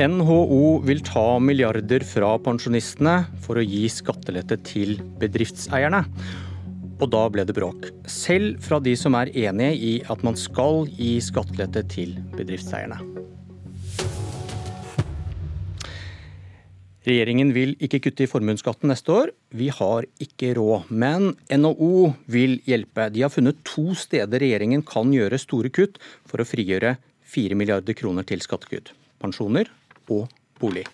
NHO vil ta milliarder fra pensjonistene for å gi skattelette til bedriftseierne. Og da ble det bråk. Selv fra de som er enige i at man skal gi skattelette til bedriftseierne. Regjeringen vil ikke kutte i formuesskatten neste år. Vi har ikke råd. Men NHO vil hjelpe. De har funnet to steder regjeringen kan gjøre store kutt for å frigjøre 4 milliarder kroner til skattekutt. Pensjoner og bolig.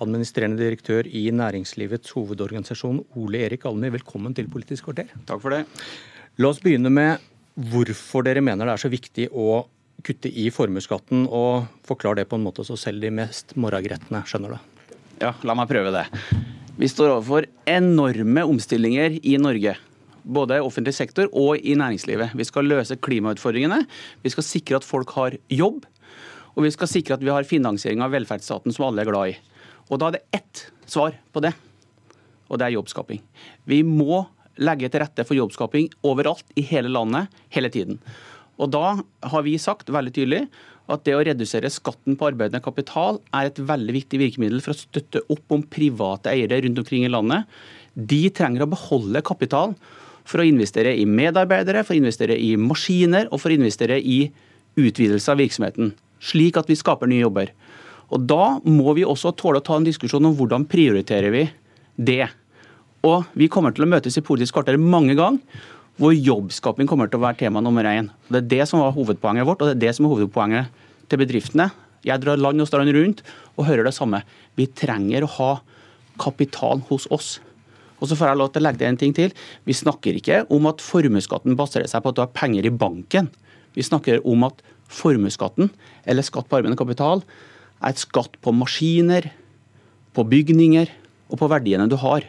Administrerende direktør i Næringslivets hovedorganisasjon, Ole Erik Almi, velkommen til Politisk kvarter. Takk for det. La oss begynne med hvorfor dere mener det er så viktig å kutte i formuesskatten, og forklar det på en måte så selv de mest morgengretne skjønner det. Ja, la meg prøve det. Vi står overfor enorme omstillinger i Norge. Både i offentlig sektor og i næringslivet. Vi skal løse klimautfordringene. Vi skal sikre at folk har jobb. Og vi skal sikre at vi har finansiering av velferdsstaten som alle er glad i. Og da er det ett svar på det, og det er jobbskaping. Vi må legge til rette for jobbskaping overalt i hele landet hele tiden. Og da har vi sagt veldig tydelig at det å redusere skatten på arbeidende kapital er et veldig viktig virkemiddel for å støtte opp om private eiere rundt omkring i landet. De trenger å beholde kapital for å investere i medarbeidere, for å investere i maskiner og for å investere i utvidelse av virksomheten. Slik at vi skaper nye jobber. Og Da må vi også tåle å ta en diskusjon om hvordan prioriterer vi det. Og Vi kommer til å møtes i Politisk kvarter mange ganger hvor jobbskaping kommer til å være tema nummer én. Det er det som var hovedpoenget vårt, og det er det som er hovedpoenget til bedriftene. Jeg drar land og strand rundt og hører det samme. Vi trenger å ha kapital hos oss. Og så får jeg lov til å legge til en ting til. Vi snakker ikke om at formuesskatten baserer seg på at du har penger i banken. Vi snakker om at formuesskatten, eller skatt på arbeidende kapital, er et skatt på maskiner, på bygninger og på verdiene du har.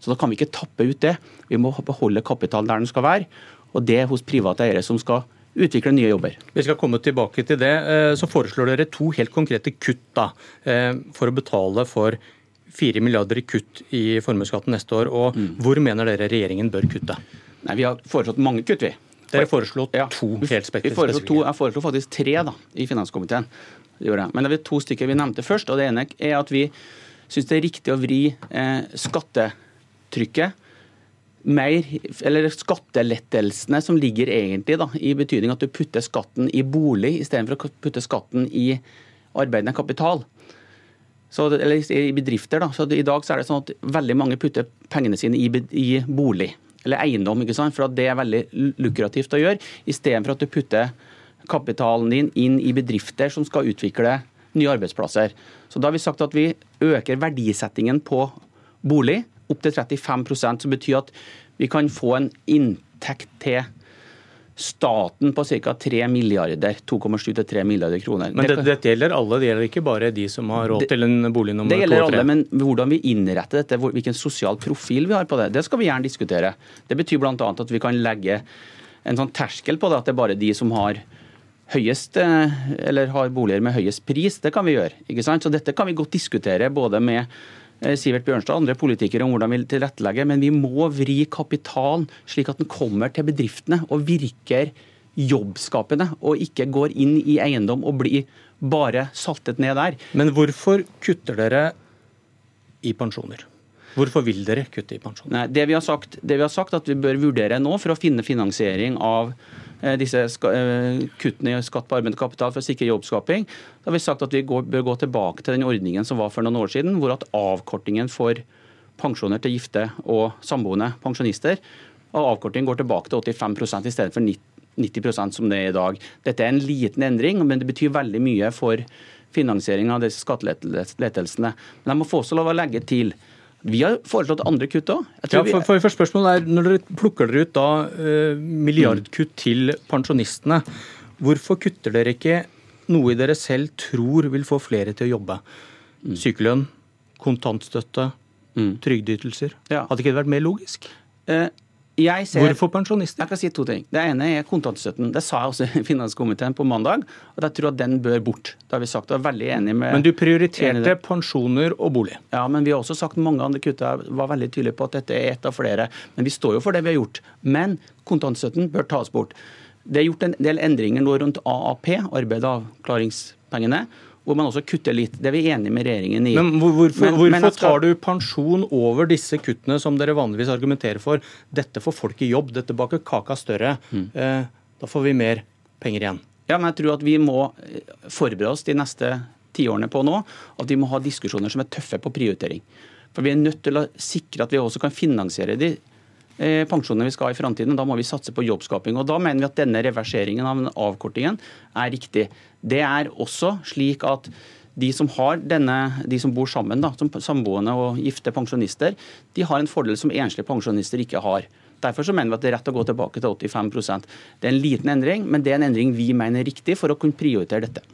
Så da kan vi ikke tappe ut det. Vi må beholde kapitalen der den skal være, og det er hos private eiere som skal utvikle nye jobber. Vi skal komme tilbake til det. Eh, så foreslår dere to helt konkrete kutt da, eh, for å betale for 4 milliarder i kutt i formuesskatten neste år. og mm. Hvor mener dere regjeringen bør kutte? Nei, Vi har foreslått mange kutt, vi. Dere foreslo to helt spesifikke. Jeg foreslo faktisk tre da, i finanskomiteen. Men det er to stykker vi nevnte først. og Det ene er at vi syns det er riktig å vri eh, skattetrykket mer, eller skattelettelsene som ligger egentlig da, i betydning at du putter skatten i bolig istedenfor å putte skatten i arbeidende kapital. Så, eller i bedrifter. da, så I dag så er det sånn at veldig mange putter pengene sine i, i bolig eller eiendom, ikke sant? for det er veldig lukrativt å gjøre, istedenfor at du putter kapitalen din inn i bedrifter som skal utvikle nye arbeidsplasser. Så Da har vi sagt at vi øker verdisettingen på bolig opp til 35% som betyr at vi kan få en inntekt til staten på ca. 3 milliarder, 2,7-3 milliarder kroner. Men dette, dette gjelder alle, det gjelder ikke bare de som har råd til en bolig nummer 2 Det gjelder alle, men hvordan vi innretter dette, hvilken sosial profil vi har på det, det skal vi gjerne diskutere. Det betyr bl.a. at vi kan legge en sånn terskel på det, at det er bare de som har høyest, eh, eller har boliger med høyest pris. Det kan vi gjøre. ikke sant? Så dette kan vi godt diskutere både med Sivert Bjørnstad og andre politikere om hvordan vi tilrettelegger, men vi må vri kapitalen slik at den kommer til bedriftene og virker jobbskapende, og ikke går inn i eiendom og blir bare saltet ned der. Men hvorfor kutter dere i pensjoner? Hvorfor vil dere kutte i pensjoner? Nei, det vi har sagt, det vi har sagt at vi bør vurdere nå for å finne finansiering av Eh, disse eh, kuttene i skatt på arbeidende kapital for å sikre jobbskaping. Da har vi sagt at vi bør gå tilbake til den ordningen som var for noen år siden, hvor at avkortingen for pensjoner til gifte og samboende pensjonister og avkortingen går tilbake til 85 i stedet for 90% som det er i dag. Dette er en liten endring, men det betyr veldig mye for finansiering av disse skattelettelsene. Men jeg må få også lov å legge til vi har foreslått andre kutt òg. Ja, for, for, for spørsmålet er, Når dere plukker dere ut da eh, milliardkutt til pensjonistene, hvorfor kutter dere ikke noe dere selv tror vil få flere til å jobbe? Mm. Sykelønn, kontantstøtte, mm. trygdeytelser. Hadde ikke det vært mer logisk? Eh, Ser, Hvorfor pensjonister? Jeg kan si to ting. Det ene er kontantstøtten. Det sa jeg også i finanskomiteen på mandag. og Jeg tror at den bør bort. Det har vi sagt. og er veldig enig med... Men du prioriterte pensjoner og bolig? Ja, men vi har også sagt mange andre kutt. Jeg var veldig tydelig på at dette er ett av flere. Men vi står jo for det vi har gjort. Men kontantstøtten bør tas bort. Det er gjort en del endringer nå rundt AAP, arbeidsavklaringspengene. Hvor man også kutter litt. Det er vi enige med regjeringen i. Men hvorfor, men, hvorfor men skal... tar du pensjon over disse kuttene som dere vanligvis argumenterer for? Dette får folk i jobb, dette baker kaka større. Mm. Eh, da får vi mer penger igjen. Ja, men jeg tror at vi må eh, forberede oss de neste tiårene på nå, at vi må ha diskusjoner som er tøffe på prioritering. For Vi er nødt til å sikre at vi også kan finansiere de pensjonene vi skal ha i framtiden. Da må vi satse på jobbskaping. Og Da mener vi at denne reverseringen av avkortingen er riktig. Det er også slik at de som, denne, de som bor sammen, da, som samboende og gifte pensjonister, de har en fordel som enslige pensjonister ikke har. Derfor så mener vi at det er rett å gå tilbake til 85% Det er en liten endring, men det er en endring vi mener er riktig for å kunne prioritere dette.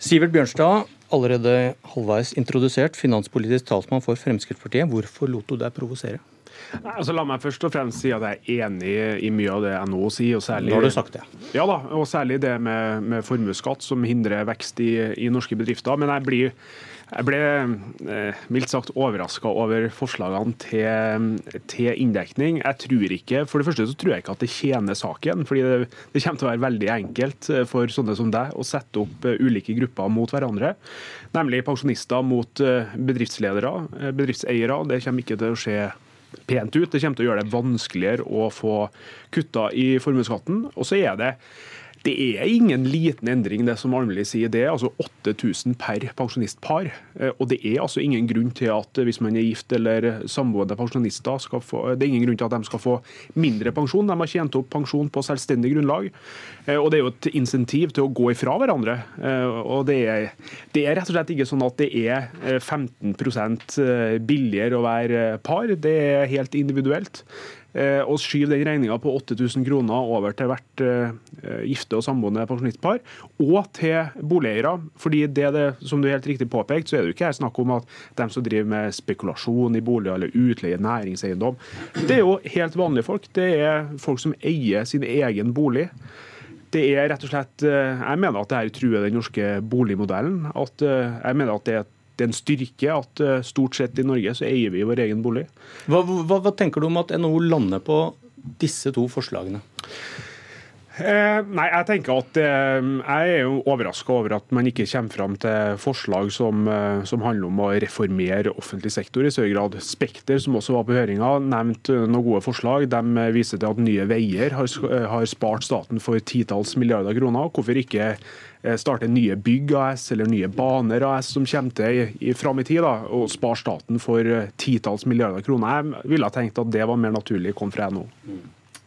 Sivert Bjørnstad, allerede halvveis introdusert, finanspolitisk talsmann for Fremskrittspartiet. Hvorfor lot du deg provosere? Altså, la meg først og fremst si at jeg er enig i mye av det NHO sier. og særlig, Nå har du sagt det. Ja da, og særlig det med, med formuesskatt, som hindrer vekst i, i norske bedrifter. Men jeg blir jeg ble eh, mildt sagt overraska over forslagene til, til, inndekning. Jeg tror ikke, For det første så tror jeg ikke at det tjener saken. fordi det, det, kommer til å være veldig enkelt eh, for sånne som deg å sette opp eh, ulike grupper mot hverandre. Nemlig pensjonister mot bedriftsledere, bedriftseiere. Det kommer ikke til å skje pent ut. Det kommer til å gjøre det vanskeligere å få kutta i formuesskatten. Og så er det det er ingen liten endring, det som Almeli sier. Det er altså 8000 per pensjonistpar. Eh, og det er altså ingen grunn til at hvis man er gift eller samboende pensjonister, skal få, det er ingen grunn til at de skal få mindre pensjon. De har tjent opp pensjon på selvstendig grunnlag. Eh, og det er jo et insentiv til å gå ifra hverandre. Eh, og det er, det er rett og slett ikke sånn at det er 15% billigere å være par. Det er helt individuelt. Eh, og skyve den regninga på 8000 kroner over til hvert eh, gifte og samboende pensjonistpar, og til boligeiere. fordi det, det, som du helt riktig påpekt, så er det jo ikke her snakk om at dem som driver med spekulasjon i boliger eller utleie næringseiendom, det er jo helt vanlige folk. Det er folk som eier sin egen bolig. Det er rett og slett, eh, Jeg mener at det her truer den norske boligmodellen. at Jeg mener at det er et er en styrke at eh, stort sett i Norge så eier vi vår egen bolig. Hva, hva, hva tenker du om at NHO lander på disse to forslagene? Eh, nei, Jeg tenker at eh, jeg er jo overraska over at man ikke kommer fram til forslag som, eh, som, handler om å reformere offentlig sektor i større grad. Spekter, som også var på høringa, nevnte noen gode forslag. De viser til at Nye Veier har, har spart staten for titalls milliarder kroner. Hvorfor ikke starte nye bygg AS eller nye baner AS som kommer til i, i fram i tid, da, og spare staten for titalls milliarder kroner. Jeg ville tenkt at det var mer naturlig kom fra NHO.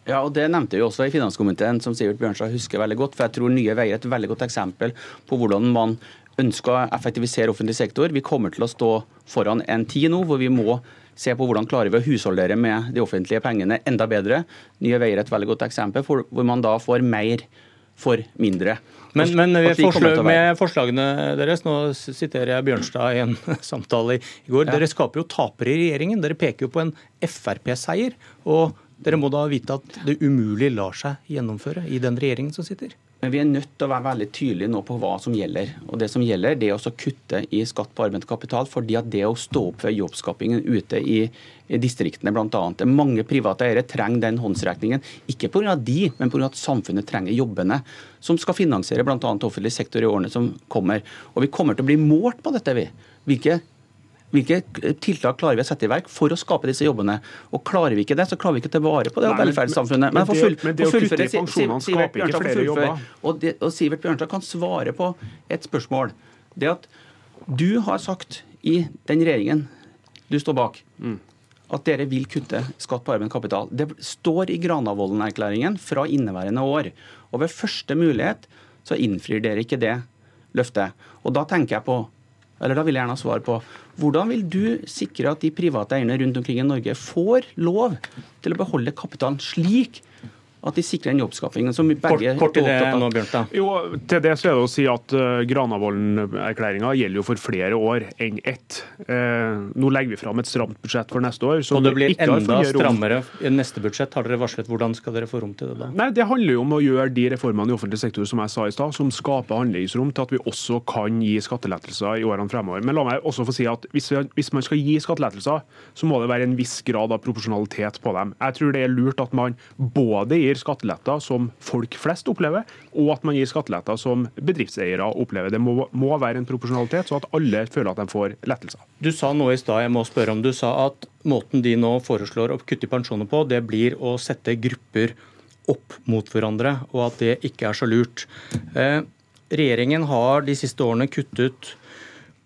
Ja, og Det nevnte vi også i finanskomiteen, som Sivert Bjørnstad husker veldig godt. for jeg tror Nye Veier er et veldig godt eksempel på hvordan man ønsker å effektivisere offentlig sektor. Vi kommer til å stå foran en tid nå hvor vi må se på hvordan klarer vi å husholdere med de offentlige pengene enda bedre. Nye Veier er et veldig godt eksempel hvor man da får mer for mindre. Men, men forslag, med forslagene deres, nå siterer jeg Bjørnstad i en samtale i går, ja. dere skaper jo tapere i regjeringen. Dere peker jo på en Frp-seier. Og dere må da vite at det umulig lar seg gjennomføre i den regjeringen som sitter. Men vi er nødt til å være veldig tydelige nå på hva som gjelder. Og Det som gjelder, det er å kutte i skatt på arbeidende kapital. fordi at det å stå opp for jobbskapingen ute i distriktene bl.a. Mange private eiere trenger den håndsrekningen. Ikke pga. de, men pga. at samfunnet trenger jobbene. Som skal finansiere bl.a. offentlig sektor i årene som kommer. Og vi kommer til å bli målt på dette. vi. Hvilke hvilke tiltak klarer vi å sette i verk for å skape disse jobbene? Og Klarer vi ikke det, så klarer vi ikke å ta vare på det Nei, velferdssamfunnet. Men, men, men, full, men det, å kutte i pensjonene skaper ikke flere jobber. Og, det, og Sivert Bjørnstad kan svare på et spørsmål. Det at du har sagt i den regjeringen du står bak, mm. at dere vil kutte skatt på arbeidende kapital. Det står i Granavolden-erklæringen fra inneværende år. Og ved første mulighet så innfrir dere ikke det løftet. Og da tenker jeg på eller da vil jeg gjerne ha svar på hvordan vil du sikre at de private eierne rundt omkring i Norge får lov til å beholde kapitalen slik at de sikrer den jobbskapingen som begge Kort, kort til det nå, Bjørnstad. Jo, til det så er det å si at uh, Granavolden-erklæringa gjelder jo for flere år enn ett. Uh, nå legger vi fram et stramt budsjett for neste år. Og det blir enda strammere i neste budsjett. Har dere varslet hvordan skal dere få rom til det da? Nei, Det handler jo om å gjøre de reformene i offentlig sektor som jeg sa i stad, som skaper handlingsrom til at vi også kan gi skattelettelser i årene fremover. Men la meg også få si at hvis, vi, hvis man skal gi skattelettelser, så må det være en viss grad av proporsjonalitet på dem. Jeg tror det er lurt at man både gir gir skatteletter som folk flest opplever, og at man gir skatteletter som bedriftseiere opplever. Det må, må være en proporsjonalitet, så at alle føler at de får lettelser. Du sa noe i stad, jeg må spørre om du sa at måten de nå foreslår å kutte i pensjoner på, det blir å sette grupper opp mot hverandre, og at det ikke er så lurt. Eh, regjeringen har de siste årene kuttet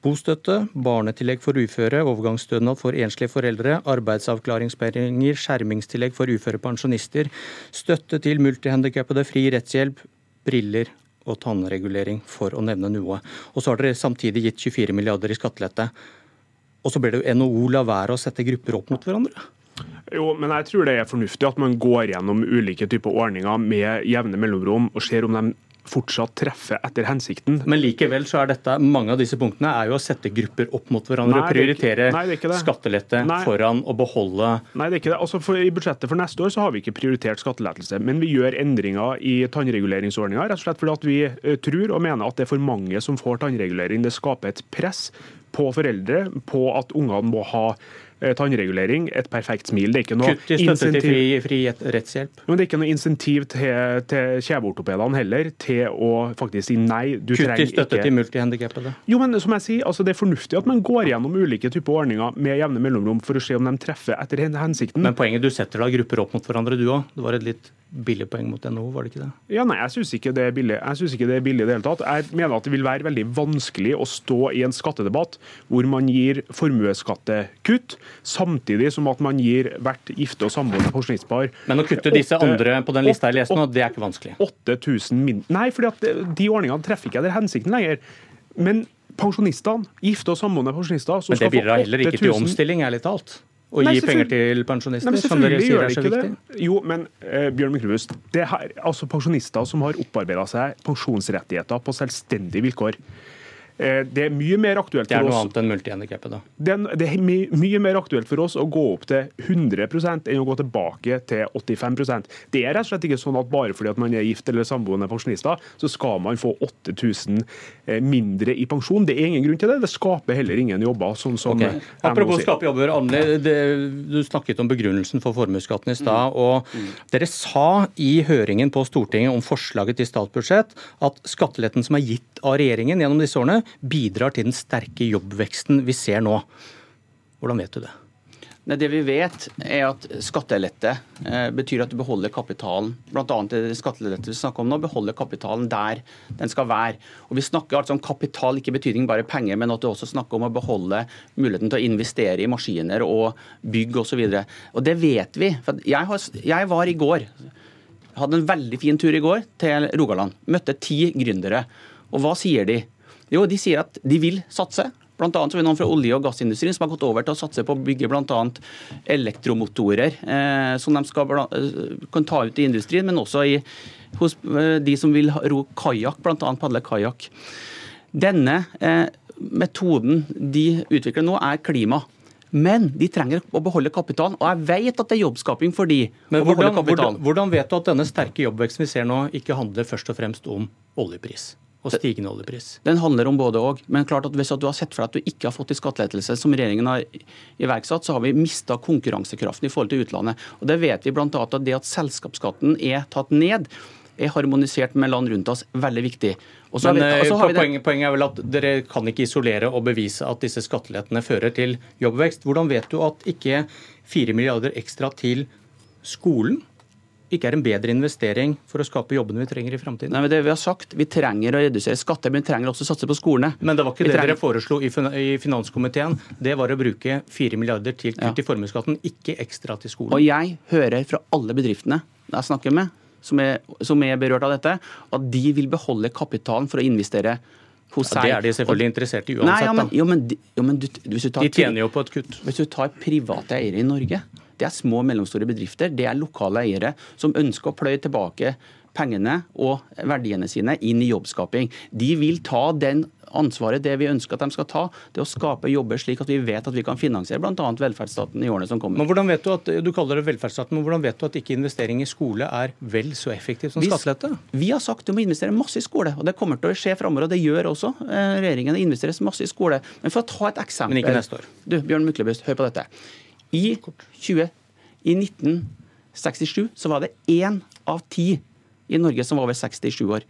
bostøtte, barnetillegg for uføre, overgangsstønad for enslige foreldre, arbeidsavklaringspenger, skjermingstillegg for uføre pensjonister, støtte til multihandikappede, fri rettshjelp, briller og tannregulering, for å nevne noe. Og så har dere samtidig gitt 24 milliarder i skattelette. Og så ber det NHO la være å sette grupper opp mot hverandre. Jo, men jeg tror det er fornuftig at man går gjennom ulike typer ordninger med jevne mellomrom og ser om de fortsatt treffer etter hensikten. Men likevel så er dette, mange av disse punktene er jo å sette grupper opp mot hverandre. og prioritere nei, skattelette nei. foran å beholde Nei, det er ikke det. Altså for, I budsjettet for neste år så har vi ikke prioritert skattelettelse. Men vi gjør endringer i tannreguleringsordninga rett og slett fordi at vi uh, tror og mener at det er for mange som får tannregulering. Det skaper et press på foreldre på at ungene må ha tannregulering, et perfekt smil. Det er ikke noe Kutt i støtte til fri, fri, rettshjelp. Men det er ikke noe insentiv til, til kjeveortopedene heller til å faktisk si nei. du Kutt i støtte ikke... til multihandikappede? Jo, men som jeg sier, altså det er fornuftig at man går gjennom ulike typer ordninger med jevne mellomrom for å se om de treffer etter hensikten. Men poenget du setter da grupper opp mot hverandre, du òg. Det var et litt billig poeng mot NHO, var det ikke det? Ja, nei, jeg syns ikke det er billig. Jeg synes ikke det er billig i det hele tatt. Jeg mener at det vil være veldig vanskelig å stå i en skattedebatt hvor man gir formuesskattekutt, samtidig som at man gir hvert gifte og samboende pensjonistpar Men å kutte disse 8, andre på den lista jeg leste nå, det er ikke vanskelig? 8000 min... Nei, for de ordningene treffer ikke etter hensikten lenger. Men pensjonistene, gifte og samboende pensjonister Men det bidrar heller ikke til omstilling, ærlig talt? Å gi penger til pensjonister, Nei, som dere sier er så viktig? Det. Jo, men eh, Bjørn Myklebust, det er altså pensjonister som har opparbeida seg pensjonsrettigheter på selvstendige vilkår. Eh, det er mye mer aktuelt for oss Det er noe annet enn multihandikappet, da? Det er, det er my, mye mer aktuelt for oss å gå opp til 100% enn å gå tilbake til 85% Det er rett og slett ikke sånn at bare fordi at man er gift eller samboende pensjonister, så skal man få 8000 eh, mindre i pensjon. Det er ingen grunn til det. Det skaper heller ingen jobber. sånn som okay. Apropos skape jobber, Anne, du snakket om begrunnelsen for formuesskatten i stad. Mm. og mm. Dere sa i høringen på Stortinget om forslaget til statsbudsjett at skatteletten som er gitt av regjeringen gjennom disse årene, bidrar til den sterke jobbveksten vi ser nå. Hvordan vet du det? Det vi vet, er at skattelette eh, betyr at du beholder kapitalen. Blant annet skattelette vi snakker om nå, beholder kapitalen der den skal være. Og Vi snakker altså om kapital, ikke betydning bare penger, men at du også snakker om å beholde muligheten til å investere i maskiner og bygg osv. Det vet vi. Jeg, har, jeg var i går, hadde en veldig fin tur i går til Rogaland. Møtte ti gründere. Og hva sier de? Jo, de sier at de vil satse. Blant annet så er det noen fra olje- og gassindustrien som har gått over til å satse på å bygge bl.a. elektromotorer eh, som de skal, eh, kan ta ut i industrien, men også i, hos eh, de som vil ro kajakk, bl.a. padle kajakk. Denne eh, metoden de utvikler nå, er klima. Men de trenger å beholde kapitalen. Og jeg vet at det er jobbskaping for de Men hvordan, hvordan, hvordan vet du at denne sterke jobbveksten vi ser nå, ikke handler først og fremst om oljepris? Og stigende oljepris? Den handler om både og. Men klart at hvis du har sett for deg at du ikke har fått de skattelettelse som regjeringen har iverksatt, så har vi mista konkurransekraften i forhold til utlandet. Og Det vet vi bl.a. at det at selskapsskatten er tatt ned, er harmonisert med land rundt oss, veldig viktig. Men vi, eh, poenget, poenget er vel at dere kan ikke isolere og bevise at disse skattelettene fører til jobbvekst. Hvordan vet du at ikke 4 milliarder ekstra til skolen ikke er en bedre investering for å skape jobbene vi trenger i framtiden? Nei, men det Vi har sagt, vi trenger å redusere skatter, men vi trenger også å satse på skolene. Men det var ikke vi det trenger... dere foreslo i finanskomiteen. Det var å bruke 4 milliarder til kutt ja. i formuesskatten, ikke ekstra til skolen. Og jeg hører fra alle bedriftene jeg snakker med, som er, som er berørt av dette, at de vil beholde kapitalen for å investere. Ja, det er de selvfølgelig interessert i uansett. Nei, ja, men, jo, men, jo, men du, tar, de tjener jo på et kutt. Hvis du tar private eiere i Norge det er små og mellomstore bedrifter. Det er lokale eiere som ønsker å pløye tilbake pengene og verdiene sine inn i jobbskaping. De vil ta den ansvaret, det vi ønsker at de skal ta, det å skape jobber slik at vi vet at vi kan finansiere bl.a. velferdsstaten i årene som kommer. Men hvordan vet Du at, du kaller det velferdsstaten, men hvordan vet du at ikke investering i skole er vel så effektivt som skattelette? Vi har sagt du må investere masse i skole, og det kommer til å skje framover. Og det gjør også eh, regjeringen. Det investeres masse i skole. Men for å ta et eksempel Men ikke neste år. Du, Bjørn Myklebust, hør på dette. I, 20, I 1967 så var det én av ti i Norge som var over 67 år.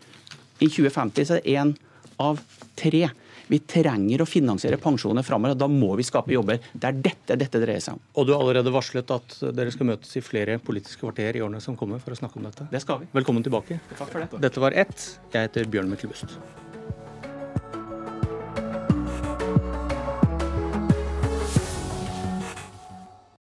I 2050 så er det én av tre. Vi trenger å finansiere pensjoner framover, og da må vi skape jobber. Det er dette dette dreier seg om. Og du har allerede varslet at dere skal møtes i flere politiske kvarter i årene som kommer for å snakke om dette. Det skal vi. Velkommen tilbake. Takk for det. Dette var Ett. Jeg heter Bjørn Myklebust.